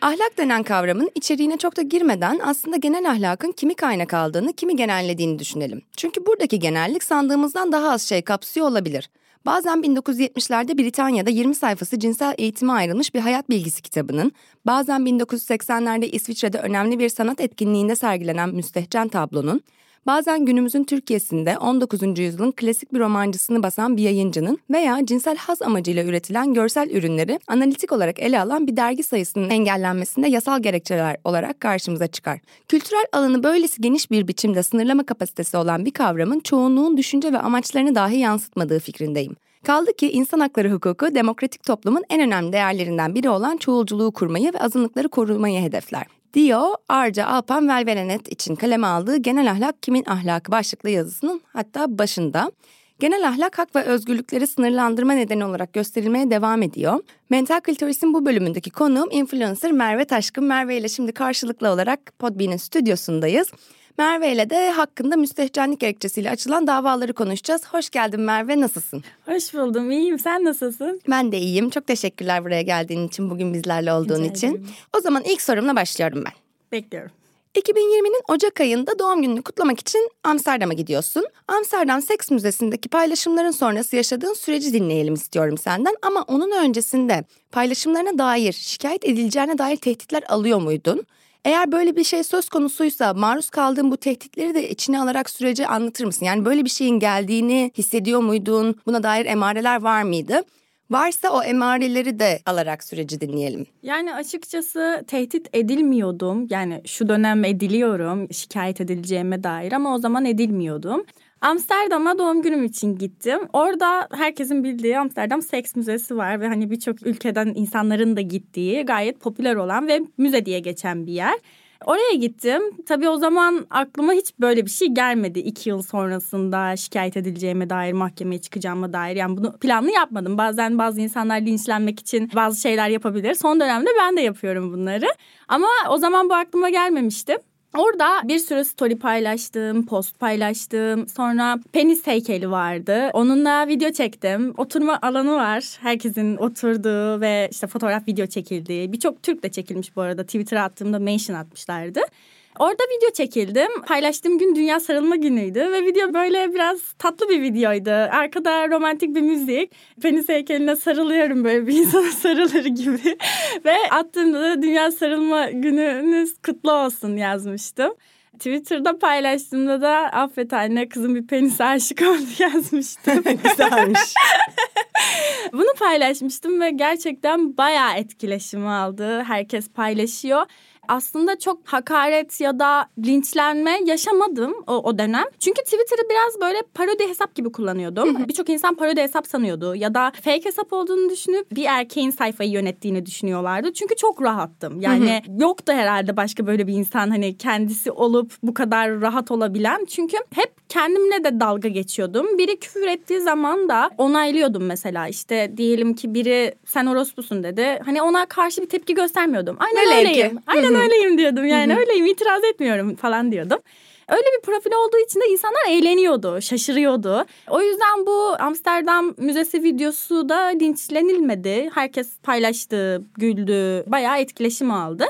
Ahlak denen kavramın içeriğine çok da girmeden aslında genel ahlakın kimi kaynak aldığını, kimi genellediğini düşünelim. Çünkü buradaki genellik sandığımızdan daha az şey kapsıyor olabilir. Bazen 1970'lerde Britanya'da 20 sayfası cinsel eğitime ayrılmış bir hayat bilgisi kitabının, bazen 1980'lerde İsviçre'de önemli bir sanat etkinliğinde sergilenen müstehcen tablonun, Bazen günümüzün Türkiye'sinde 19. yüzyılın klasik bir romancısını basan bir yayıncının veya cinsel haz amacıyla üretilen görsel ürünleri analitik olarak ele alan bir dergi sayısının engellenmesinde yasal gerekçeler olarak karşımıza çıkar. Kültürel alanı böylesi geniş bir biçimde sınırlama kapasitesi olan bir kavramın çoğunluğun düşünce ve amaçlarını dahi yansıtmadığı fikrindeyim. Kaldı ki insan hakları hukuku demokratik toplumun en önemli değerlerinden biri olan çoğulculuğu kurmayı ve azınlıkları korumayı hedefler. Dio, Arca Alpan Velvelenet için kaleme aldığı Genel Ahlak Kimin Ahlakı başlıklı yazısının hatta başında. Genel ahlak hak ve özgürlükleri sınırlandırma nedeni olarak gösterilmeye devam ediyor. Mental Klitoris'in bu bölümündeki konuğum influencer Merve Taşkın. Merve ile şimdi karşılıklı olarak Podbean'in stüdyosundayız. Merve ile de hakkında müstehcenlik gerekçesiyle açılan davaları konuşacağız. Hoş geldin Merve, nasılsın? Hoş buldum, iyiyim. Sen nasılsın? Ben de iyiyim. Çok teşekkürler buraya geldiğin için, bugün bizlerle olduğun Rica için. O zaman ilk sorumla başlıyorum ben. Bekliyorum. 2020'nin Ocak ayında doğum gününü kutlamak için Amsterdam'a gidiyorsun. Amsterdam Seks Müzesi'ndeki paylaşımların sonrası yaşadığın süreci dinleyelim istiyorum senden. Ama onun öncesinde paylaşımlarına dair, şikayet edileceğine dair tehditler alıyor muydun? Eğer böyle bir şey söz konusuysa maruz kaldığın bu tehditleri de içine alarak süreci anlatır mısın? Yani böyle bir şeyin geldiğini hissediyor muydun? Buna dair emareler var mıydı? Varsa o emareleri de alarak süreci dinleyelim. Yani açıkçası tehdit edilmiyordum. Yani şu dönem ediliyorum şikayet edileceğime dair ama o zaman edilmiyordum. Amsterdam'a doğum günüm için gittim. Orada herkesin bildiği Amsterdam Seks Müzesi var ve hani birçok ülkeden insanların da gittiği gayet popüler olan ve müze diye geçen bir yer. Oraya gittim. Tabii o zaman aklıma hiç böyle bir şey gelmedi. İki yıl sonrasında şikayet edileceğime dair, mahkemeye çıkacağıma dair. Yani bunu planlı yapmadım. Bazen bazı insanlar linçlenmek için bazı şeyler yapabilir. Son dönemde ben de yapıyorum bunları. Ama o zaman bu aklıma gelmemişti. Orada bir sürü story paylaştım, post paylaştım. Sonra penis heykeli vardı. Onunla video çektim. Oturma alanı var. Herkesin oturduğu ve işte fotoğraf video çekildiği. Birçok Türk de çekilmiş bu arada. Twitter'a attığımda mention atmışlardı. Orada video çekildim. Paylaştığım gün Dünya Sarılma Günü'ydü ve video böyle biraz tatlı bir videoydu. Arkada romantik bir müzik. Penis heykeline sarılıyorum böyle bir insana sarılır gibi. ve attığımda da Dünya Sarılma Günü'nüz kutlu olsun yazmıştım. Twitter'da paylaştığımda da affet anne kızım bir penis aşık oldu yazmıştım. Güzelmiş. Bunu paylaşmıştım ve gerçekten bayağı etkileşimi aldı. Herkes paylaşıyor aslında çok hakaret ya da linçlenme yaşamadım o, o dönem. Çünkü Twitter'ı biraz böyle parodi hesap gibi kullanıyordum. Birçok insan parodi hesap sanıyordu ya da fake hesap olduğunu düşünüp bir erkeğin sayfayı yönettiğini düşünüyorlardı. Çünkü çok rahattım. Yani yoktu herhalde başka böyle bir insan hani kendisi olup bu kadar rahat olabilen. Çünkü hep kendimle de dalga geçiyordum. Biri küfür ettiği zaman da onaylıyordum mesela. İşte diyelim ki biri sen orospusun dedi. Hani ona karşı bir tepki göstermiyordum. Aynen Öyle öyleyim. Ki. Aynen öyleyim diyordum. Yani öyleyim itiraz etmiyorum falan diyordum. Öyle bir profil olduğu için de insanlar eğleniyordu, şaşırıyordu. O yüzden bu Amsterdam Müzesi videosu da linçlenilmedi. Herkes paylaştı, güldü, bayağı etkileşim aldı.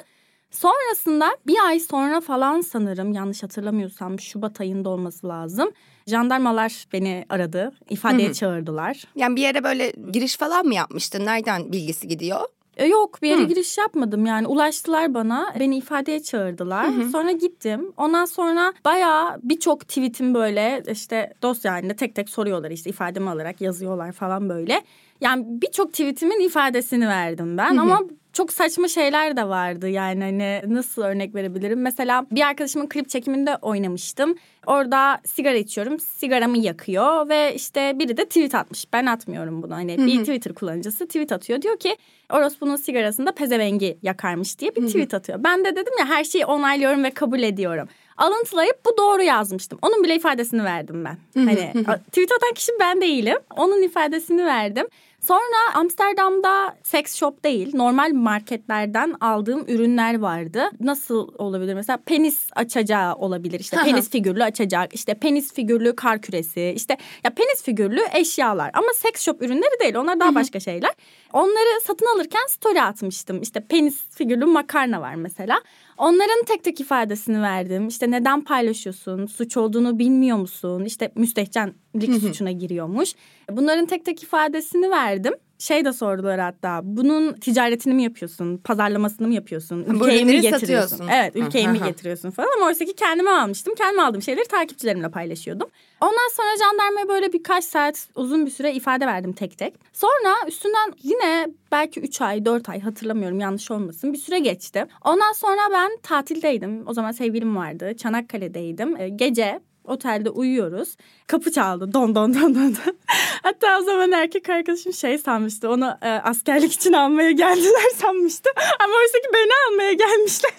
Sonrasında bir ay sonra falan sanırım yanlış hatırlamıyorsam Şubat ayında olması lazım. Jandarmalar beni aradı, ifadeye Hı-hı. çağırdılar. Yani bir yere böyle giriş falan mı yapmıştın? Nereden bilgisi gidiyor? E, yok bir yere Hı. giriş yapmadım yani ulaştılar bana beni ifadeye çağırdılar. Hı hı. Sonra gittim. Ondan sonra bayağı birçok tweetim böyle işte dosya halinde tek tek soruyorlar işte ifademi alarak yazıyorlar falan böyle. Yani birçok tweetimin ifadesini verdim ben hı hı. ama çok saçma şeyler de vardı yani hani nasıl örnek verebilirim? Mesela bir arkadaşımın klip çekiminde oynamıştım. Orada sigara içiyorum. Sigaramı yakıyor ve işte biri de tweet atmış. Ben atmıyorum bunu. Hani bir Twitter kullanıcısı tweet atıyor. Diyor ki orospunun sigarasında pezevengi yakarmış diye bir tweet atıyor. Ben de dedim ya her şeyi onaylıyorum ve kabul ediyorum. Alıntılayıp bu doğru yazmıştım. Onun bile ifadesini verdim ben. hani tweet atan kişi ben değilim. Onun ifadesini verdim. Sonra Amsterdam'da sex shop değil normal marketlerden aldığım ürünler vardı. Nasıl olabilir? Mesela penis açacağı olabilir işte. Penis figürlü açacak. İşte penis figürlü kar küresi. İşte ya penis figürlü eşyalar. Ama sex shop ürünleri değil onlar daha başka şeyler. Onları satın alırken story atmıştım. İşte penis figürlü makarna var mesela. Onların tek tek ifadesini verdim. İşte neden paylaşıyorsun? Suç olduğunu bilmiyor musun? İşte müstehcenlik suçuna giriyormuş. Bunların tek tek ifadesini verdim şey de sordular hatta. Bunun ticaretini mi yapıyorsun? Pazarlamasını mı yapıyorsun? Ülkeye mi getiriyorsun? Satıyorsun. Evet, ülkeye mi getiriyorsun falan ama oysa ki kendime almıştım. Kendime aldığım şeyleri takipçilerimle paylaşıyordum. Ondan sonra jandarmaya böyle birkaç saat uzun bir süre ifade verdim tek tek. Sonra üstünden yine belki 3 ay 4 ay hatırlamıyorum yanlış olmasın bir süre geçti. Ondan sonra ben tatildeydim. O zaman sevgilim vardı. Çanakkale'deydim. Ee, gece Otelde uyuyoruz. Kapı çaldı. Don don don don. Hatta o zaman erkek arkadaşım şey sanmıştı. Onu e, askerlik için almaya geldiler sanmıştı. Ama oysa ki beni almaya gelmişler.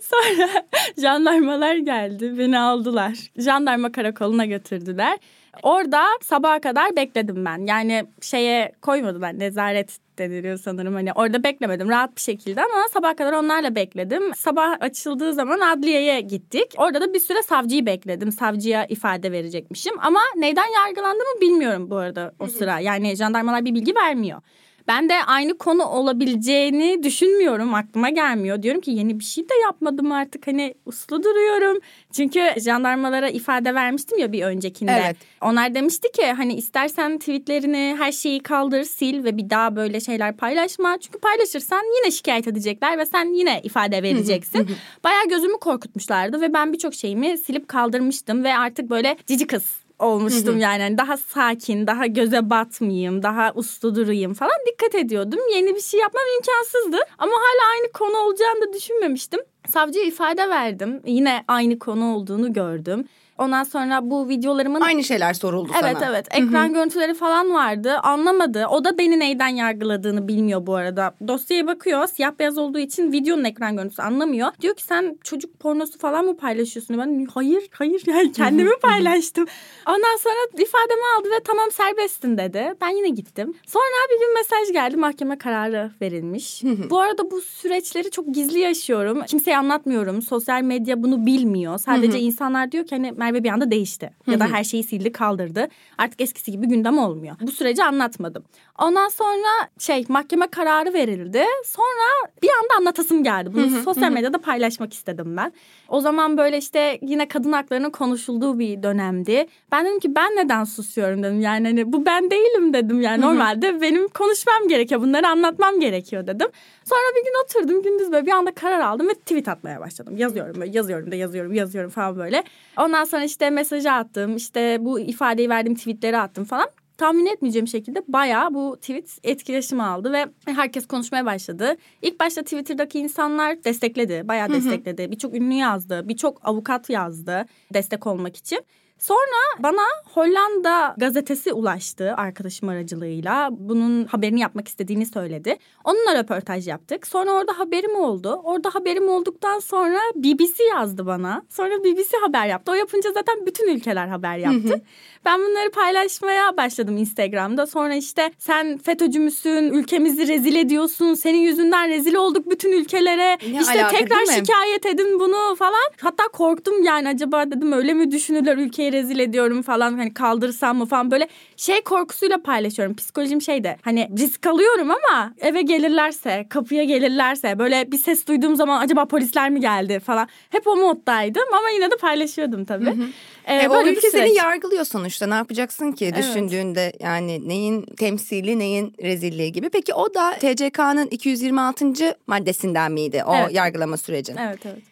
Sonra jandarmalar geldi. Beni aldılar. Jandarma karakoluna götürdüler. Orada sabaha kadar bekledim ben. Yani şeye koymadılar nezaret deniliyor sanırım. Hani orada beklemedim rahat bir şekilde ama sabah kadar onlarla bekledim. Sabah açıldığı zaman adliyeye gittik. Orada da bir süre savcıyı bekledim. Savcıya ifade verecekmişim ama neyden yargılandığımı bilmiyorum bu arada o sıra. Yani jandarmalar bir bilgi vermiyor. Ben de aynı konu olabileceğini düşünmüyorum. Aklıma gelmiyor. Diyorum ki yeni bir şey de yapmadım artık. Hani uslu duruyorum. Çünkü jandarmalara ifade vermiştim ya bir öncekinde. Evet. Onlar demişti ki hani istersen tweetlerini her şeyi kaldır, sil ve bir daha böyle şeyler paylaşma. Çünkü paylaşırsan yine şikayet edecekler ve sen yine ifade vereceksin. Bayağı gözümü korkutmuşlardı ve ben birçok şeyimi silip kaldırmıştım ve artık böyle cici kız olmuştum yani. yani daha sakin, daha göze batmayayım, daha uslu durayım falan dikkat ediyordum. Yeni bir şey yapmam imkansızdı ama hala aynı konu olacağını da düşünmemiştim. Savcıya ifade verdim. Yine aynı konu olduğunu gördüm. Ondan sonra bu videolarımın... Aynı şeyler soruldu evet, sana. Evet evet. Ekran Hı-hı. görüntüleri falan vardı. Anlamadı. O da beni neyden yargıladığını bilmiyor bu arada. Dosyaya bakıyor. Siyah beyaz olduğu için videonun ekran görüntüsü anlamıyor. Diyor ki sen çocuk pornosu falan mı paylaşıyorsun? Ben hayır hayır yani kendimi paylaştım. Ondan sonra ifademi aldı ve tamam serbestsin dedi. Ben yine gittim. Sonra bir gün mesaj geldi. Mahkeme kararı verilmiş. bu arada bu süreçleri çok gizli yaşıyorum. Kimseye anlatmıyorum. Sosyal medya bunu bilmiyor. Sadece insanlar diyor ki hani Merve bir anda değişti. Ya da her şeyi sildi kaldırdı. Artık eskisi gibi gündem olmuyor. Bu süreci anlatmadım. Ondan sonra şey mahkeme kararı verildi. Sonra bir anda anlatasım geldi. Bunu sosyal medyada paylaşmak istedim ben. O zaman böyle işte yine kadın haklarının konuşulduğu bir dönemdi. Ben dedim ki ben neden susuyorum dedim. Yani hani bu ben değilim dedim. Yani normalde benim konuşmam gerekiyor. Bunları anlatmam gerekiyor dedim. Sonra bir gün oturdum gündüz böyle bir anda karar aldım ve tweet atmaya başladım. Yazıyorum böyle yazıyorum da yazıyorum yazıyorum falan böyle. Ondan sonra işte mesajı attım işte bu ifadeyi verdiğim tweetleri attım falan tahmin etmeyeceğim şekilde bayağı bu tweet etkileşim aldı ve herkes konuşmaya başladı. İlk başta Twitter'daki insanlar destekledi, bayağı destekledi. Birçok ünlü yazdı, birçok avukat yazdı destek olmak için. Sonra bana Hollanda gazetesi ulaştı arkadaşım aracılığıyla. Bunun haberini yapmak istediğini söyledi. Onunla röportaj yaptık. Sonra orada haberim oldu. Orada haberim olduktan sonra BBC yazdı bana. Sonra BBC haber yaptı. O yapınca zaten bütün ülkeler haber yaptı. Ben bunları paylaşmaya başladım Instagram'da. Sonra işte sen FETÖ'cü müsün? Ülkemizi rezil ediyorsun. Senin yüzünden rezil olduk bütün ülkelere. Ne işte alaka, tekrar şikayet edin bunu falan. Hatta korktum yani acaba dedim öyle mi düşünürler ülkeyi Türkiye'yi rezil ediyorum falan hani kaldırsam mı falan böyle şey korkusuyla paylaşıyorum. Psikolojim şeyde hani risk alıyorum ama eve gelirlerse kapıya gelirlerse böyle bir ses duyduğum zaman acaba polisler mi geldi falan. Hep o moddaydım ama yine de paylaşıyordum tabii. Hı hı. Ee, e, o ülke seni yargılıyor sonuçta ne yapacaksın ki evet. düşündüğünde yani neyin temsili neyin rezilliği gibi. Peki o da TCK'nın 226. maddesinden miydi o evet. yargılama sürecin? Evet evet.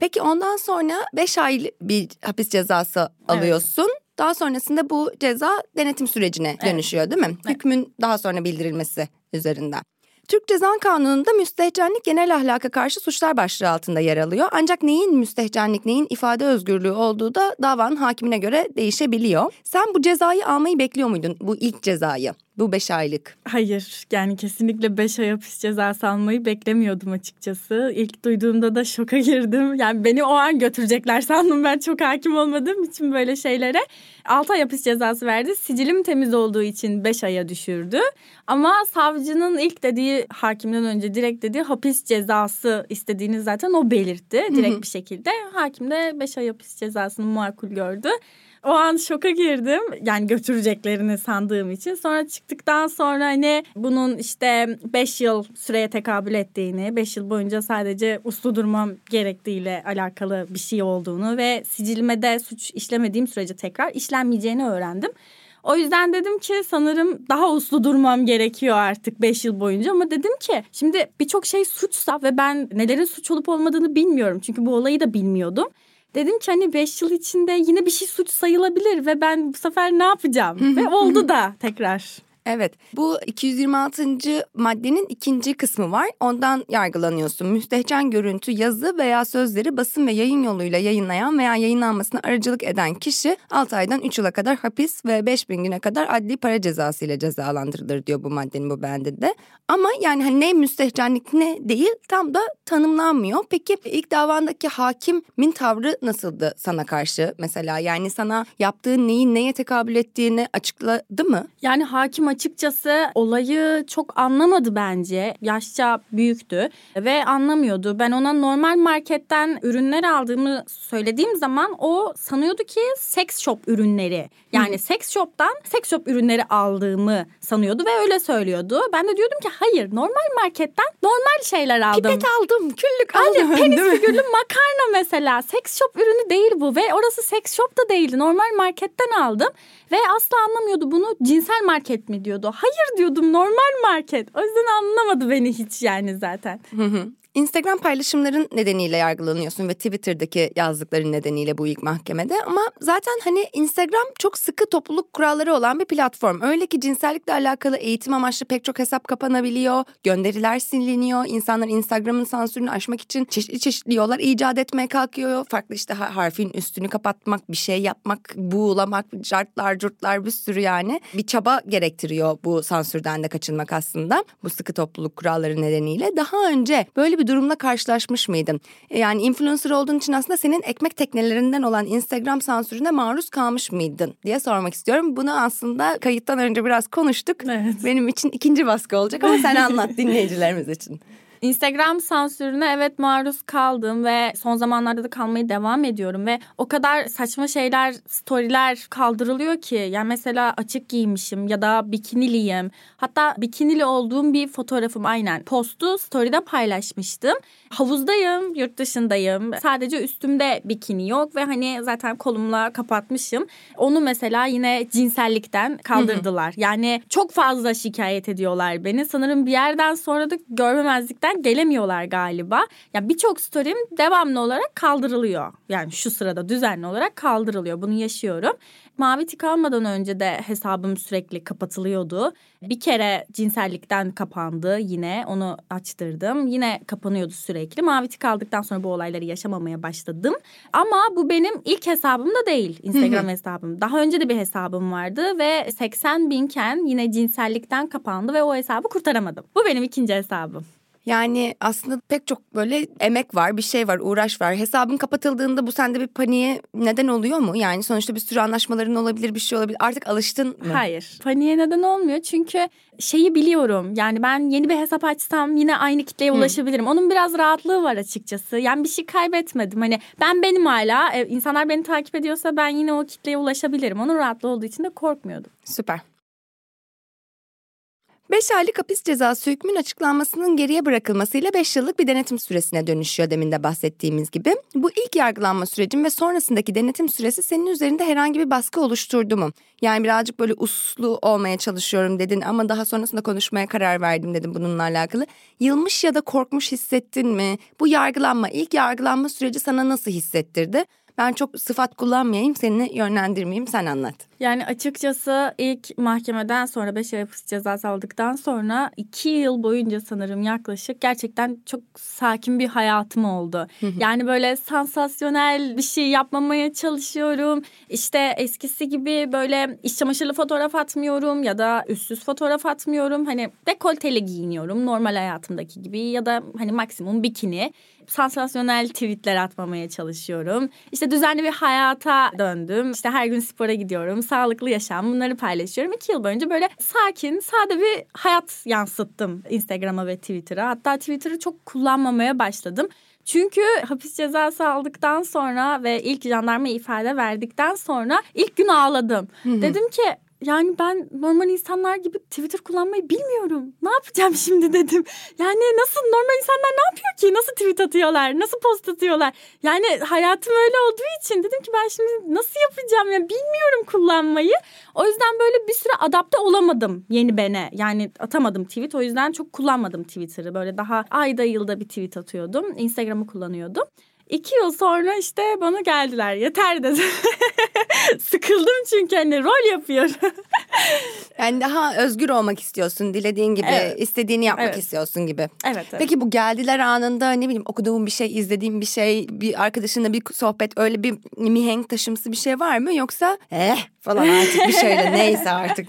Peki ondan sonra 5 ay bir hapis cezası alıyorsun. Evet. Daha sonrasında bu ceza denetim sürecine dönüşüyor değil mi? Evet. Hükmün daha sonra bildirilmesi üzerinden. Türk Ceza Kanunu'nda müstehcenlik genel ahlaka karşı suçlar başlığı altında yer alıyor. Ancak neyin müstehcenlik, neyin ifade özgürlüğü olduğu da davanın hakimine göre değişebiliyor. Sen bu cezayı almayı bekliyor muydun? Bu ilk cezayı. Bu beş aylık. Hayır yani kesinlikle beş ay hapis cezası almayı beklemiyordum açıkçası. İlk duyduğumda da şoka girdim. Yani beni o an götürecekler sandım ben çok hakim olmadığım için böyle şeylere. Altı ay hapis cezası verdi. Sicilim temiz olduğu için beş aya düşürdü. Ama savcının ilk dediği hakimden önce direkt dediği hapis cezası istediğini zaten o belirtti. Direkt bir şekilde. Hakim de beş ay hapis cezasını makul gördü o an şoka girdim. Yani götüreceklerini sandığım için. Sonra çıktıktan sonra hani bunun işte 5 yıl süreye tekabül ettiğini, 5 yıl boyunca sadece uslu durmam gerektiğiyle alakalı bir şey olduğunu ve sicilmede suç işlemediğim sürece tekrar işlenmeyeceğini öğrendim. O yüzden dedim ki sanırım daha uslu durmam gerekiyor artık 5 yıl boyunca ama dedim ki şimdi birçok şey suçsa ve ben nelerin suç olup olmadığını bilmiyorum. Çünkü bu olayı da bilmiyordum. Dedim ki hani 5 yıl içinde yine bir şey suç sayılabilir ve ben bu sefer ne yapacağım? ve oldu da tekrar. Evet bu 226. maddenin ikinci kısmı var. Ondan yargılanıyorsun. Müstehcen görüntü, yazı veya sözleri basın ve yayın yoluyla yayınlayan veya yayınlanmasına aracılık eden kişi 6 aydan 3 yıla kadar hapis ve 5000 güne kadar adli para cezası ile cezalandırılır diyor bu maddenin bu bendinde. Ama yani hani ne müstehcenlik ne değil tam da tanımlanmıyor. Peki ilk davandaki hakimin tavrı nasıldı sana karşı mesela? Yani sana yaptığı neyin neye tekabül ettiğini açıkladı mı? Yani hakim açıkçası olayı çok anlamadı bence. Yaşça büyüktü ve anlamıyordu. Ben ona normal marketten ürünler aldığımı söylediğim zaman o sanıyordu ki sex shop ürünleri. Yani Hı. sex shop'tan sex shop ürünleri aldığımı sanıyordu ve öyle söylüyordu. Ben de diyordum ki hayır normal marketten normal şeyler aldım. Pipet aldım, küllük aldım. Hayır penis figürlü makarna mesela. Sex shop ürünü değil bu ve orası sex shop da değildi. Normal marketten aldım ve asla anlamıyordu bunu cinsel market mi diyordu. Hayır diyordum normal market. O yüzden anlamadı beni hiç yani zaten. Hı hı. Instagram paylaşımların nedeniyle yargılanıyorsun ve Twitter'daki yazdıkların nedeniyle bu ilk mahkemede. Ama zaten hani Instagram çok sıkı topluluk kuralları olan bir platform. Öyle ki cinsellikle alakalı eğitim amaçlı pek çok hesap kapanabiliyor. Gönderiler siliniyor. İnsanlar Instagram'ın sansürünü aşmak için çeşitli çeşitli yollar icat etmeye kalkıyor. Farklı işte harfin üstünü kapatmak, bir şey yapmak, buğulamak, cartlar, curtlar bir sürü yani. Bir çaba gerektiriyor bu sansürden de kaçınmak aslında. Bu sıkı topluluk kuralları nedeniyle. Daha önce böyle bir bir durumla karşılaşmış mıydın? E, yani influencer olduğun için aslında senin ekmek teknelerinden olan Instagram sansürüne maruz kalmış mıydın diye sormak istiyorum. Bunu aslında kayıttan önce biraz konuştuk. Evet. Benim için ikinci baskı olacak ama sen anlat dinleyicilerimiz için. Instagram sansürüne evet maruz kaldım ve son zamanlarda da kalmaya devam ediyorum ve o kadar saçma şeyler, storyler kaldırılıyor ki yani mesela açık giymişim ya da bikiniliyim. Hatta bikinili olduğum bir fotoğrafım aynen postu story'de paylaşmıştım. Havuzdayım, yurt dışındayım. Sadece üstümde bikini yok ve hani zaten kolumla kapatmışım. Onu mesela yine cinsellikten kaldırdılar. yani çok fazla şikayet ediyorlar beni. Sanırım bir yerden sonra da görmemezlikten gelemiyorlar galiba. Ya yani birçok story'm devamlı olarak kaldırılıyor. Yani şu sırada düzenli olarak kaldırılıyor. Bunu yaşıyorum. Mavi tik almadan önce de hesabım sürekli kapatılıyordu. Bir kere cinsellikten kapandı yine onu açtırdım. Yine kapanıyordu sürekli. Mavi tik aldıktan sonra bu olayları yaşamamaya başladım. Ama bu benim ilk hesabım da değil Instagram hesabım. Daha önce de bir hesabım vardı ve 80 binken yine cinsellikten kapandı ve o hesabı kurtaramadım. Bu benim ikinci hesabım. Yani aslında pek çok böyle emek var, bir şey var, uğraş var. Hesabın kapatıldığında bu sende bir paniğe neden oluyor mu? Yani sonuçta bir sürü anlaşmaların olabilir, bir şey olabilir. Artık alıştın mı? Hayır. Paniğe neden olmuyor çünkü şeyi biliyorum. Yani ben yeni bir hesap açsam yine aynı kitleye ulaşabilirim. Onun biraz rahatlığı var açıkçası. Yani bir şey kaybetmedim. Hani ben benim hala e, insanlar beni takip ediyorsa ben yine o kitleye ulaşabilirim. Onun rahatlığı olduğu için de korkmuyordum. Süper. 5 aylık hapis cezası hükmün açıklanmasının geriye bırakılmasıyla 5 yıllık bir denetim süresine dönüşüyor demin de bahsettiğimiz gibi. Bu ilk yargılanma sürecin ve sonrasındaki denetim süresi senin üzerinde herhangi bir baskı oluşturdu mu? Yani birazcık böyle uslu olmaya çalışıyorum dedin ama daha sonrasında konuşmaya karar verdim dedim bununla alakalı. Yılmış ya da korkmuş hissettin mi? Bu yargılanma, ilk yargılanma süreci sana nasıl hissettirdi? Ben çok sıfat kullanmayayım, seni yönlendirmeyeyim, sen anlat. Yani açıkçası ilk mahkemeden sonra 5 ay hapis cezası aldıktan sonra 2 yıl boyunca sanırım yaklaşık gerçekten çok sakin bir hayatım oldu. yani böyle sansasyonel bir şey yapmamaya çalışıyorum. İşte eskisi gibi böyle iş çamaşırlı fotoğraf atmıyorum ya da üstsüz fotoğraf atmıyorum. Hani dekolteli giyiniyorum normal hayatımdaki gibi ya da hani maksimum bikini sansasyonel tweetler atmamaya çalışıyorum. İşte düzenli bir hayata döndüm. İşte her gün spora gidiyorum. Sağlıklı yaşam bunları paylaşıyorum. İki yıl boyunca böyle sakin, sade bir hayat yansıttım Instagram'a ve Twitter'a. Hatta Twitter'ı çok kullanmamaya başladım. Çünkü hapis cezası aldıktan sonra ve ilk jandarma ifade verdikten sonra ilk gün ağladım. Dedim ki yani ben normal insanlar gibi Twitter kullanmayı bilmiyorum. Ne yapacağım şimdi dedim. Yani nasıl normal insanlar ne yapıyor ki? Nasıl tweet atıyorlar? Nasıl post atıyorlar? Yani hayatım öyle olduğu için dedim ki ben şimdi nasıl yapacağım? Yani bilmiyorum kullanmayı. O yüzden böyle bir süre adapte olamadım yeni bene. Yani atamadım tweet. O yüzden çok kullanmadım Twitter'ı. Böyle daha ayda yılda bir tweet atıyordum. Instagram'ı kullanıyordum. İki yıl sonra işte bana geldiler. Yeter dedim. Sıkıldım çünkü hani rol yapıyorum. Yani daha özgür olmak istiyorsun, dilediğin gibi, Evet. istediğini yapmak Evet. istiyorsun gibi. Evet, evet. Peki bu geldiler anında ne bileyim okuduğun bir şey, izlediğin bir şey, bir arkadaşınla bir sohbet öyle bir mihenk taşımsı bir şey var mı? Yoksa eh falan artık bir şeyle neyse artık.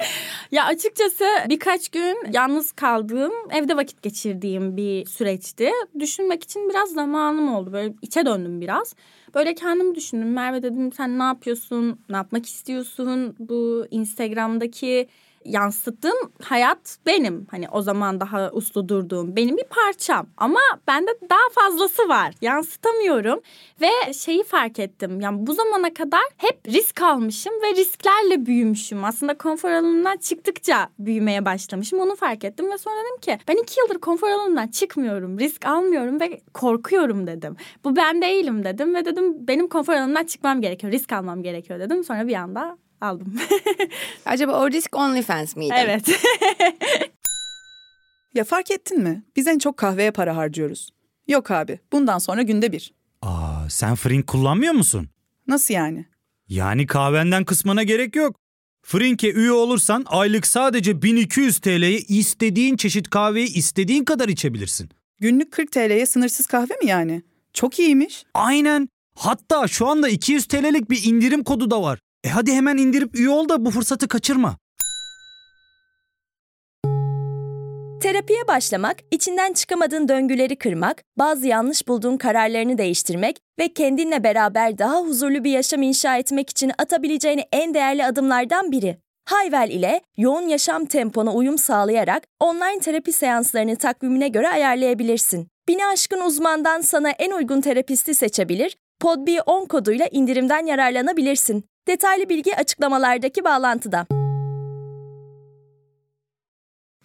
Ya açıkçası birkaç gün yalnız kaldığım, evde vakit geçirdiğim bir süreçti. Düşünmek için biraz zamanım oldu. Böyle içe döndüm biraz. Böyle kendim düşündüm. Merve dedim sen ne yapıyorsun? Ne yapmak istiyorsun? Bu Instagram'daki yansıttığım hayat benim. Hani o zaman daha uslu durduğum benim bir parçam. Ama bende daha fazlası var. Yansıtamıyorum. Ve şeyi fark ettim. Yani bu zamana kadar hep risk almışım ve risklerle büyümüşüm. Aslında konfor alanından çıktıkça büyümeye başlamışım. Onu fark ettim ve sonra dedim ki ben iki yıldır konfor alanından çıkmıyorum. Risk almıyorum ve korkuyorum dedim. Bu ben değilim dedim ve dedim benim konfor alanından çıkmam gerekiyor. Risk almam gerekiyor dedim. Sonra bir anda aldım. Acaba o risk OnlyFans miydi? evet. Ya fark ettin mi? Biz en çok kahveye para harcıyoruz. Yok abi, bundan sonra günde bir. Aa, sen Frink kullanmıyor musun? Nasıl yani? Yani kahvenden kısmına gerek yok. Frink'e üye olursan aylık sadece 1200 TL'ye istediğin çeşit kahveyi istediğin kadar içebilirsin. Günlük 40 TL'ye sınırsız kahve mi yani? Çok iyiymiş. Aynen. Hatta şu anda 200 TL'lik bir indirim kodu da var. E hadi hemen indirip üye ol da bu fırsatı kaçırma. Terapiye başlamak, içinden çıkamadığın döngüleri kırmak, bazı yanlış bulduğun kararlarını değiştirmek ve kendinle beraber daha huzurlu bir yaşam inşa etmek için atabileceğin en değerli adımlardan biri. Hayvel ile yoğun yaşam tempona uyum sağlayarak online terapi seanslarını takvimine göre ayarlayabilirsin. Bini aşkın uzmandan sana en uygun terapisti seçebilir, podb10 koduyla indirimden yararlanabilirsin. Detaylı bilgi açıklamalardaki bağlantıda.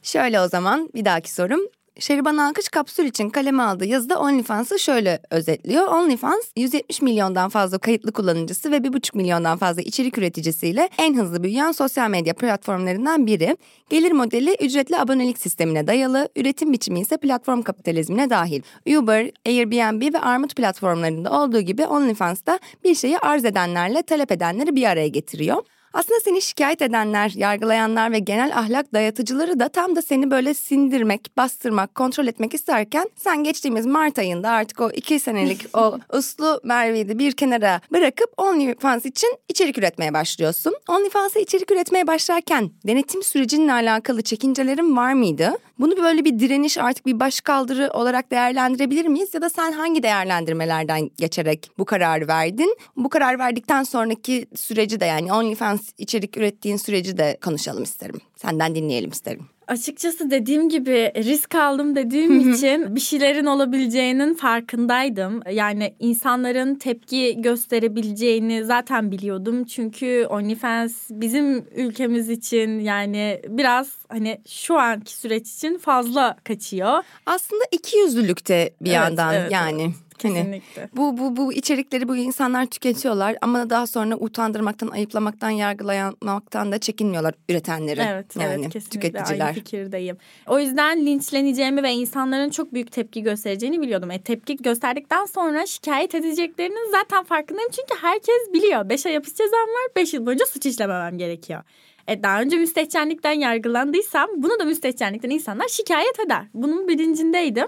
Şöyle o zaman bir dahaki sorum. Şeriban Alkış kapsül için kaleme aldığı yazıda OnlyFans'ı şöyle özetliyor. OnlyFans 170 milyondan fazla kayıtlı kullanıcısı ve 1,5 milyondan fazla içerik üreticisiyle en hızlı büyüyen sosyal medya platformlarından biri. Gelir modeli ücretli abonelik sistemine dayalı, üretim biçimi ise platform kapitalizmine dahil. Uber, Airbnb ve Armut platformlarında olduğu gibi OnlyFans da bir şeyi arz edenlerle talep edenleri bir araya getiriyor. Aslında seni şikayet edenler, yargılayanlar ve genel ahlak dayatıcıları da tam da seni böyle sindirmek, bastırmak, kontrol etmek isterken sen geçtiğimiz Mart ayında artık o iki senelik o uslu Merve'yi de bir kenara bırakıp OnlyFans için içerik üretmeye başlıyorsun. OnlyFans'a içerik üretmeye başlarken denetim sürecinle alakalı çekincelerin var mıydı? Bunu böyle bir direniş artık bir başkaldırı olarak değerlendirebilir miyiz? Ya da sen hangi değerlendirmelerden geçerek bu kararı verdin? Bu karar verdikten sonraki süreci de yani OnlyFans içerik ürettiğin süreci de konuşalım isterim. Senden dinleyelim isterim. Açıkçası dediğim gibi risk aldım dediğim için bir şeylerin olabileceğinin farkındaydım. Yani insanların tepki gösterebileceğini zaten biliyordum. Çünkü OnlyFans bizim ülkemiz için yani biraz hani şu anki süreç için fazla kaçıyor. Aslında iki yüzlülükte bir Evet, yandan evet, yani. evet. Hani Kesinlikle. bu bu bu içerikleri bu insanlar tüketiyorlar ama daha sonra utandırmaktan, ayıplamaktan, yargılamaktan da çekinmiyorlar üretenleri. Evet, yani evet kesinlikle tüketiciler. aynı fikirdeyim. O yüzden linçleneceğimi ve insanların çok büyük tepki göstereceğini biliyordum. E, tepki gösterdikten sonra şikayet edeceklerinin zaten farkındayım. Çünkü herkes biliyor. 5 ay hapis cezam var, 5 yıl boyunca suç işlememem gerekiyor. E, daha önce müstehcenlikten yargılandıysam bunu da müstehcenlikten insanlar şikayet eder. Bunun bilincindeydim.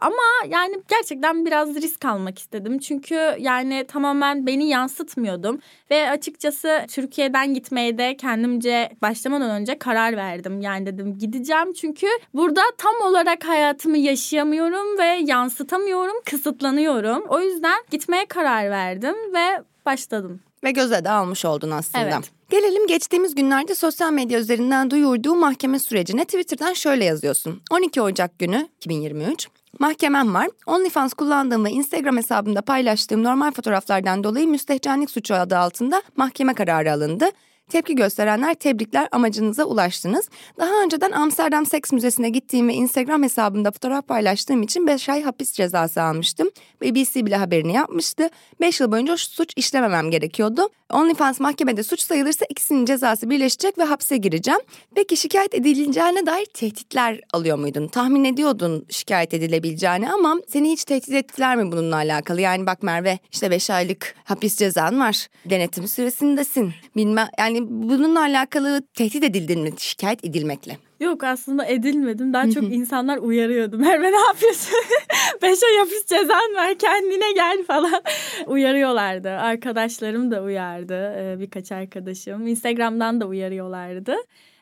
Ama yani gerçekten biraz risk almak istedim. Çünkü yani tamamen beni yansıtmıyordum. Ve açıkçası Türkiye'den gitmeye de kendimce başlamadan önce karar verdim. Yani dedim gideceğim çünkü burada tam olarak hayatımı yaşayamıyorum ve yansıtamıyorum, kısıtlanıyorum. O yüzden gitmeye karar verdim ve başladım. Ve göze de almış oldun aslında. Evet. Gelelim geçtiğimiz günlerde sosyal medya üzerinden duyurduğu mahkeme sürecine Twitter'dan şöyle yazıyorsun. 12 Ocak günü 2023 Mahkemem var. OnlyFans kullandığım ve Instagram hesabımda paylaştığım normal fotoğraflardan dolayı müstehcenlik suçu adı altında mahkeme kararı alındı. Tepki gösterenler tebrikler amacınıza ulaştınız. Daha önceden Amsterdam Seks Müzesi'ne gittiğim ve Instagram hesabımda fotoğraf paylaştığım için 5 ay hapis cezası almıştım. BBC bile haberini yapmıştı. 5 yıl boyunca suç işlememem gerekiyordu. OnlyFans mahkemede suç sayılırsa ikisinin cezası birleşecek ve hapse gireceğim. Peki şikayet edileceğine dair tehditler alıyor muydun? Tahmin ediyordun şikayet edilebileceğini ama seni hiç tehdit ettiler mi bununla alakalı? Yani bak Merve işte 5 aylık hapis cezan var. Denetim süresindesin. Bilmem yani bununla alakalı tehdit edildin mi şikayet edilmekle? Yok aslında edilmedim. Daha çok insanlar uyarıyordu. Merve ne yapıyorsun? Beş ay hapis cezan var kendine gel falan. Uyarıyorlardı. Arkadaşlarım da uyardı. Ee, birkaç arkadaşım. Instagram'dan da uyarıyorlardı.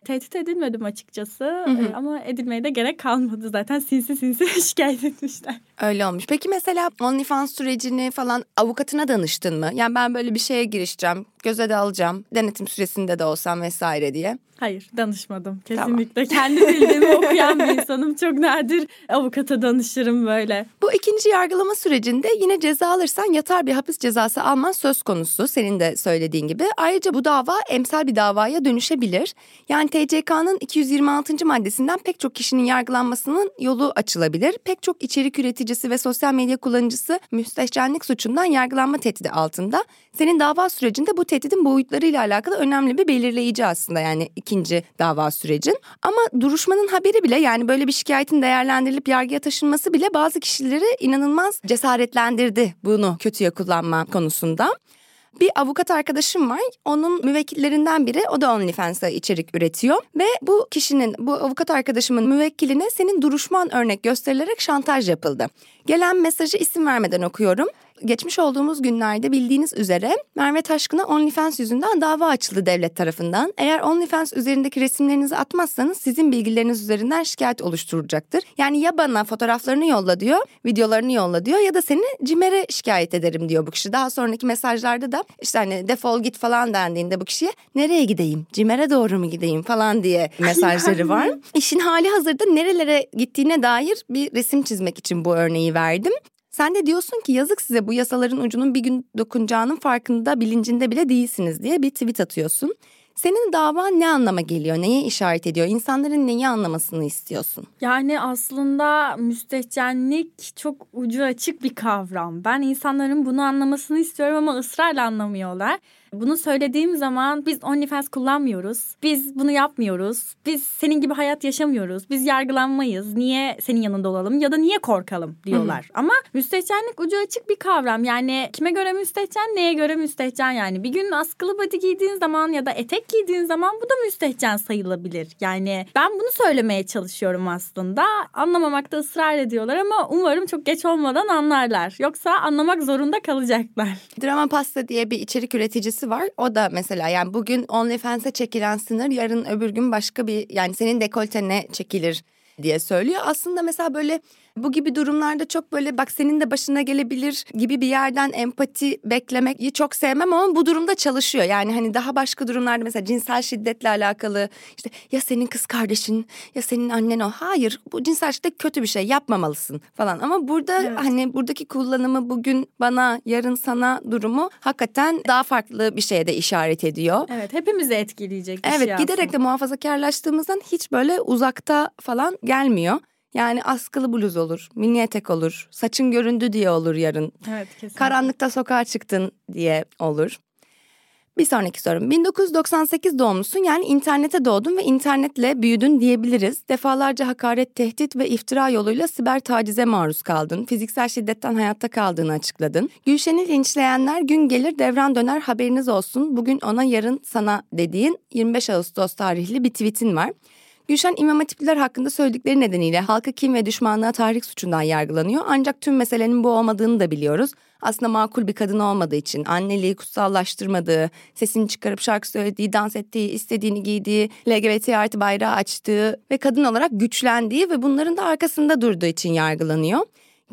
Tehdit edilmedim açıkçası Ee, ama edilmeye de gerek kalmadı zaten sinsi sinsi şikayet etmişler. Öyle olmuş. Peki mesela OnlyFans sürecini falan avukatına danıştın mı? Yani ben böyle bir şeye girişeceğim, göze de alacağım, denetim süresinde de olsam vesaire diye. Hayır danışmadım kesinlikle. Kendi bildiğimi okuyan bir insanım. Çok nadir avukata danışırım böyle. Bu ikinci yargılama sürecinde yine ceza alırsan yatar bir hapis cezası alman söz konusu senin de söylediğin gibi. Ayrıca bu dava emsal bir davaya dönüşebilir. Yani TCK'nın 226. maddesinden pek çok kişinin yargılanmasının yolu açılabilir. Pek çok içerik üreticisi ve sosyal medya kullanıcısı müstehcenlik suçundan yargılanma tehdidi altında. Senin dava sürecinde bu tehdidin boyutlarıyla alakalı önemli bir belirleyici aslında yani ikinci dava sürecin. Ama duruşmanın haberi bile yani böyle bir şikayetin değerlendirilip yargıya taşınması bile bazı kişileri inanılmaz cesaretlendirdi bunu kötüye kullanma konusunda. Bir avukat arkadaşım var. Onun müvekkillerinden biri o da OnlyFans'a içerik üretiyor. Ve bu kişinin, bu avukat arkadaşımın müvekkiline senin duruşman örnek gösterilerek şantaj yapıldı. Gelen mesajı isim vermeden okuyorum. Geçmiş olduğumuz günlerde bildiğiniz üzere Merve Taşkın'a OnlyFans yüzünden dava açıldı devlet tarafından. Eğer OnlyFans üzerindeki resimlerinizi atmazsanız sizin bilgileriniz üzerinden şikayet oluşturulacaktır. Yani ya bana fotoğraflarını yolla diyor, videolarını yolla diyor ya da seni CİMER'e şikayet ederim diyor bu kişi. Daha sonraki mesajlarda da işte hani defol git falan dendiğinde bu kişiye nereye gideyim, CİMER'e doğru mu gideyim falan diye mesajları var. İşin hali hazırda nerelere gittiğine dair bir resim çizmek için bu örneği verdim. Sen de diyorsun ki yazık size bu yasaların ucunun bir gün dokunacağının farkında bilincinde bile değilsiniz diye bir tweet atıyorsun. Senin davan ne anlama geliyor? Neye işaret ediyor? İnsanların neyi anlamasını istiyorsun? Yani aslında müstehcenlik çok ucu açık bir kavram. Ben insanların bunu anlamasını istiyorum ama ısrarla anlamıyorlar. Bunu söylediğim zaman biz OnlyFans kullanmıyoruz. Biz bunu yapmıyoruz. Biz senin gibi hayat yaşamıyoruz. Biz yargılanmayız. Niye senin yanında olalım ya da niye korkalım diyorlar. Hı hı. Ama müstehcenlik ucu açık bir kavram. Yani kime göre müstehcen, neye göre müstehcen yani. Bir gün askılı body giydiğin zaman ya da etek giydiğin zaman bu da müstehcen sayılabilir. Yani ben bunu söylemeye çalışıyorum aslında. Anlamamakta ısrar ediyorlar ama umarım çok geç olmadan anlarlar. Yoksa anlamak zorunda kalacaklar. Drama Pasta diye bir içerik üreticisi var. O da mesela yani bugün OnlyFans'e çekilen sınır yarın öbür gün başka bir yani senin dekoltene çekilir diye söylüyor. Aslında mesela böyle bu gibi durumlarda çok böyle bak senin de başına gelebilir gibi bir yerden empati beklemeyi çok sevmem ama bu durumda çalışıyor. Yani hani daha başka durumlarda mesela cinsel şiddetle alakalı işte ya senin kız kardeşin ya senin annen o. Hayır bu cinsel şiddet kötü bir şey yapmamalısın falan. Ama burada evet. hani buradaki kullanımı bugün bana yarın sana durumu hakikaten daha farklı bir şeye de işaret ediyor. Evet hepimizi etkileyecek bir evet, şey Evet giderek de muhafazakarlaştığımızdan hiç böyle uzakta falan gelmiyor. Yani askılı bluz olur, mini etek olur, saçın göründü diye olur yarın. Evet kesinlikle. Karanlıkta sokağa çıktın diye olur. Bir sonraki sorum. 1998 doğumlusun yani internete doğdun ve internetle büyüdün diyebiliriz. Defalarca hakaret, tehdit ve iftira yoluyla siber tacize maruz kaldın. Fiziksel şiddetten hayatta kaldığını açıkladın. Gülşen'i linçleyenler gün gelir devran döner haberiniz olsun. Bugün ona yarın sana dediğin 25 Ağustos tarihli bir tweetin var. Gülşen İmam Hatipler hakkında söyledikleri nedeniyle halka kim ve düşmanlığa tahrik suçundan yargılanıyor. Ancak tüm meselenin bu olmadığını da biliyoruz. Aslında makul bir kadın olmadığı için anneliği kutsallaştırmadığı, sesini çıkarıp şarkı söylediği, dans ettiği, istediğini giydiği, LGBT artı bayrağı açtığı ve kadın olarak güçlendiği ve bunların da arkasında durduğu için yargılanıyor.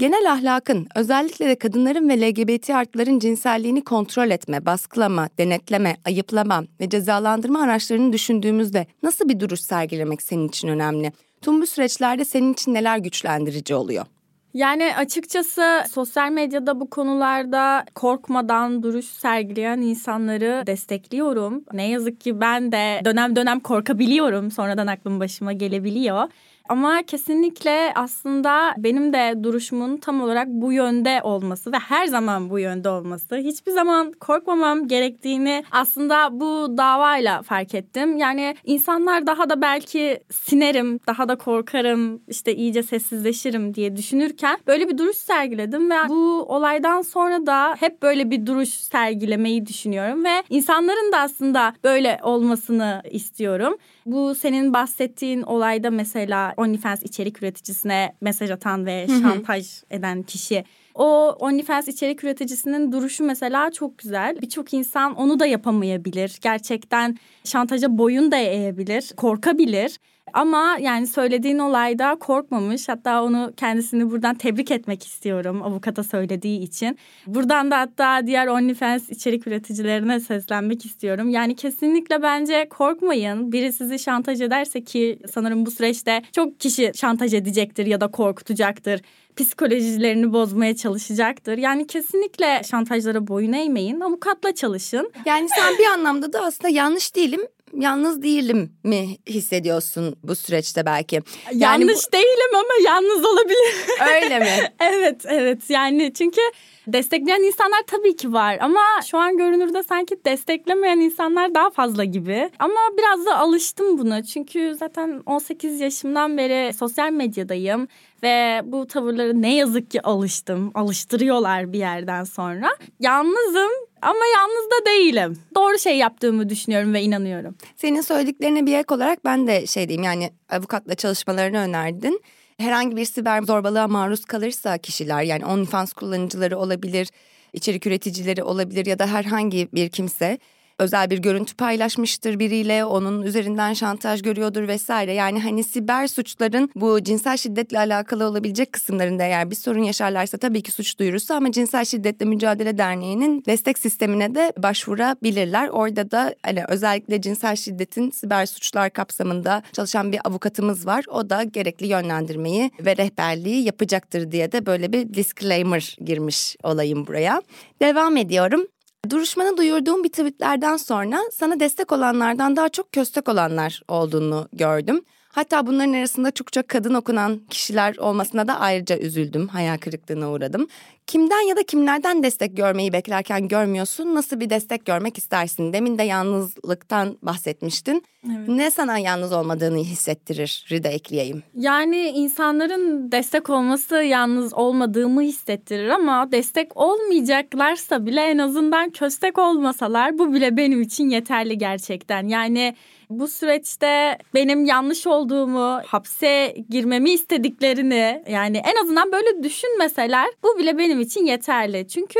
Genel ahlakın özellikle de kadınların ve LGBT artların cinselliğini kontrol etme, baskılama, denetleme, ayıplama ve cezalandırma araçlarını düşündüğümüzde nasıl bir duruş sergilemek senin için önemli? Tüm bu süreçlerde senin için neler güçlendirici oluyor? Yani açıkçası sosyal medyada bu konularda korkmadan duruş sergileyen insanları destekliyorum. Ne yazık ki ben de dönem dönem korkabiliyorum. Sonradan aklım başıma gelebiliyor. Ama kesinlikle aslında benim de duruşumun tam olarak bu yönde olması ve her zaman bu yönde olması. Hiçbir zaman korkmamam gerektiğini aslında bu davayla fark ettim. Yani insanlar daha da belki sinerim, daha da korkarım, işte iyice sessizleşirim diye düşünürken böyle bir duruş sergiledim ve bu olaydan sonra da hep böyle bir duruş sergilemeyi düşünüyorum ve insanların da aslında böyle olmasını istiyorum. Bu senin bahsettiğin olayda mesela OnlyFans içerik üreticisine mesaj atan ve şantaj eden kişi o OnlyFans içerik üreticisinin duruşu mesela çok güzel. Birçok insan onu da yapamayabilir. Gerçekten şantaja boyun da eğebilir, korkabilir. Ama yani söylediğin olayda korkmamış. Hatta onu kendisini buradan tebrik etmek istiyorum avukata söylediği için. Buradan da hatta diğer OnlyFans içerik üreticilerine seslenmek istiyorum. Yani kesinlikle bence korkmayın. Biri sizi şantaj ederse ki sanırım bu süreçte çok kişi şantaj edecektir ya da korkutacaktır psikolojilerini bozmaya çalışacaktır. Yani kesinlikle şantajlara boyun eğmeyin. Avukatla çalışın. Yani sen bir anlamda da aslında yanlış değilim yalnız değilim mi hissediyorsun bu süreçte belki? Yani Yanlış bu... değilim ama yalnız olabilir. Öyle mi? evet evet yani çünkü destekleyen insanlar tabii ki var ama şu an görünürde sanki desteklemeyen insanlar daha fazla gibi. Ama biraz da alıştım buna çünkü zaten 18 yaşımdan beri sosyal medyadayım ve bu tavırları ne yazık ki alıştım. Alıştırıyorlar bir yerden sonra. Yalnızım ama yalnız da değilim. Doğru şey yaptığımı düşünüyorum ve inanıyorum. Senin söylediklerine bir ek olarak ben de şey diyeyim yani avukatla çalışmalarını önerdin. Herhangi bir siber zorbalığa maruz kalırsa kişiler yani OnlyFans kullanıcıları olabilir, içerik üreticileri olabilir ya da herhangi bir kimse özel bir görüntü paylaşmıştır biriyle onun üzerinden şantaj görüyordur vesaire. Yani hani siber suçların bu cinsel şiddetle alakalı olabilecek kısımlarında eğer bir sorun yaşarlarsa tabii ki suç duyurusu ama Cinsel Şiddetle Mücadele Derneği'nin destek sistemine de başvurabilirler. Orada da hani özellikle cinsel şiddetin siber suçlar kapsamında çalışan bir avukatımız var. O da gerekli yönlendirmeyi ve rehberliği yapacaktır diye de böyle bir disclaimer girmiş olayım buraya. Devam ediyorum. Duruşmanı duyurduğum bir tweetlerden sonra sana destek olanlardan daha çok köstek olanlar olduğunu gördüm. Hatta bunların arasında çokça kadın okunan kişiler olmasına da ayrıca üzüldüm. Hayal kırıklığına uğradım. Kimden ya da kimlerden destek görmeyi beklerken görmüyorsun? Nasıl bir destek görmek istersin? Demin de yalnızlıktan bahsetmiştin. Evet. Ne sana yalnız olmadığını hissettirir? Rida ekleyeyim. Yani insanların destek olması yalnız olmadığımı hissettirir ama destek olmayacaklarsa bile en azından köstek olmasalar bu bile benim için yeterli gerçekten. Yani bu süreçte benim yanlış olduğumu, hapse girmemi istediklerini yani en azından böyle düşünmeseler bu bile benim için yeterli. Çünkü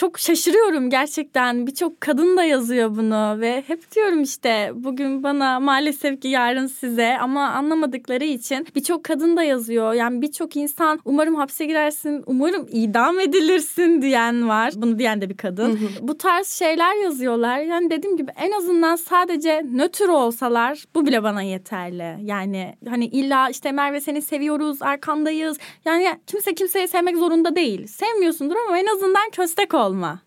çok şaşırıyorum gerçekten. Birçok kadın da yazıyor bunu ve hep diyorum işte bugün bana maalesef ki yarın size ama anlamadıkları için birçok kadın da yazıyor. Yani birçok insan umarım hapse girersin, umarım idam edilirsin diyen var. Bunu diyen de bir kadın. Bu tarz şeyler yazıyorlar. Yani dediğim gibi en azından sadece nötr olsalar bu bile bana yeterli. Yani hani illa işte Merve seni seviyoruz, arkandayız. Yani kimse kimseyi sevmek zorunda değil. Sevmiyorsundur ama en azından köstek ol olma.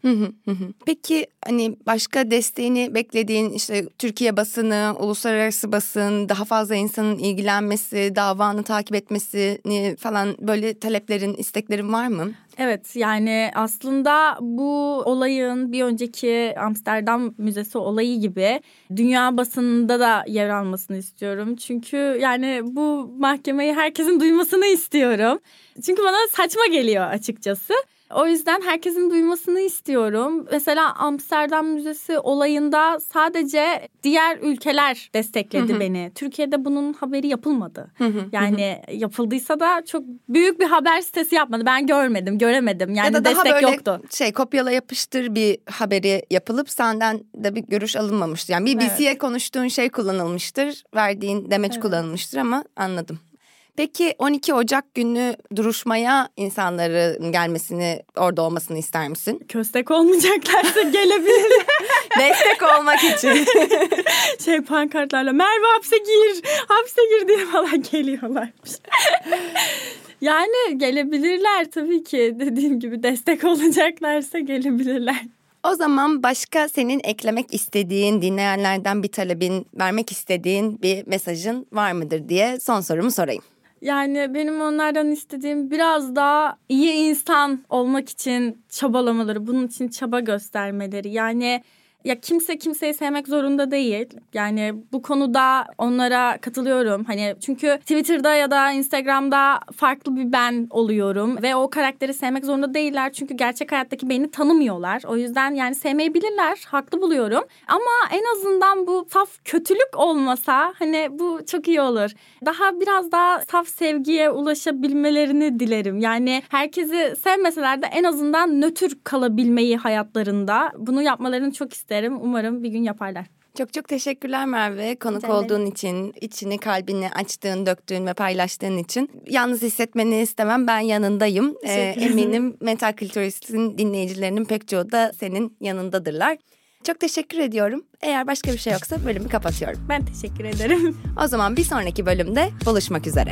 Peki hani başka desteğini beklediğin işte Türkiye basını, uluslararası basın, daha fazla insanın ilgilenmesi, davanı takip etmesini falan böyle taleplerin, isteklerin var mı? Evet yani aslında bu olayın bir önceki Amsterdam Müzesi olayı gibi dünya basınında da yer almasını istiyorum. Çünkü yani bu mahkemeyi herkesin duymasını istiyorum. Çünkü bana saçma geliyor açıkçası. O yüzden herkesin duymasını istiyorum. Mesela Amsterdam Müzesi olayında sadece diğer ülkeler destekledi beni. Türkiye'de bunun haberi yapılmadı. yani yapıldıysa da çok büyük bir haber sitesi yapmadı. Ben görmedim, göremedim. Yani ya da destek daha böyle yoktu. şey kopyala yapıştır bir haberi yapılıp senden de bir görüş alınmamıştı. Yani BBC'ye evet. konuştuğun şey kullanılmıştır. Verdiğin demeç evet. kullanılmıştır ama anladım. Peki 12 Ocak günü duruşmaya insanların gelmesini, orada olmasını ister misin? Köstek olmayacaklarsa gelebilirler. Destek olmak için. şey pankartlarla Merve hapse gir, hapse gir diye falan geliyorlarmış. yani gelebilirler tabii ki dediğim gibi destek olacaklarsa gelebilirler. O zaman başka senin eklemek istediğin, dinleyenlerden bir talebin, vermek istediğin bir mesajın var mıdır diye son sorumu sorayım. Yani benim onlardan istediğim biraz daha iyi insan olmak için çabalamaları, bunun için çaba göstermeleri. Yani ya kimse kimseyi sevmek zorunda değil. Yani bu konuda onlara katılıyorum. Hani çünkü Twitter'da ya da Instagram'da farklı bir ben oluyorum ve o karakteri sevmek zorunda değiller. Çünkü gerçek hayattaki beni tanımıyorlar. O yüzden yani sevmeyebilirler. Haklı buluyorum. Ama en azından bu saf kötülük olmasa hani bu çok iyi olur. Daha biraz daha saf sevgiye ulaşabilmelerini dilerim. Yani herkesi sevmeseler de en azından nötr kalabilmeyi hayatlarında bunu yapmalarını çok isterim isterim. Umarım bir gün yaparlar. Çok çok teşekkürler Merve konuk olduğun için, içini kalbini açtığın, döktüğün ve paylaştığın için. Yalnız hissetmeni istemem ben yanındayım. Ee, eminim Mental Kültürist'in dinleyicilerinin pek çoğu da senin yanındadırlar. Çok teşekkür ediyorum. Eğer başka bir şey yoksa bölümü kapatıyorum. Ben teşekkür ederim. O zaman bir sonraki bölümde buluşmak üzere.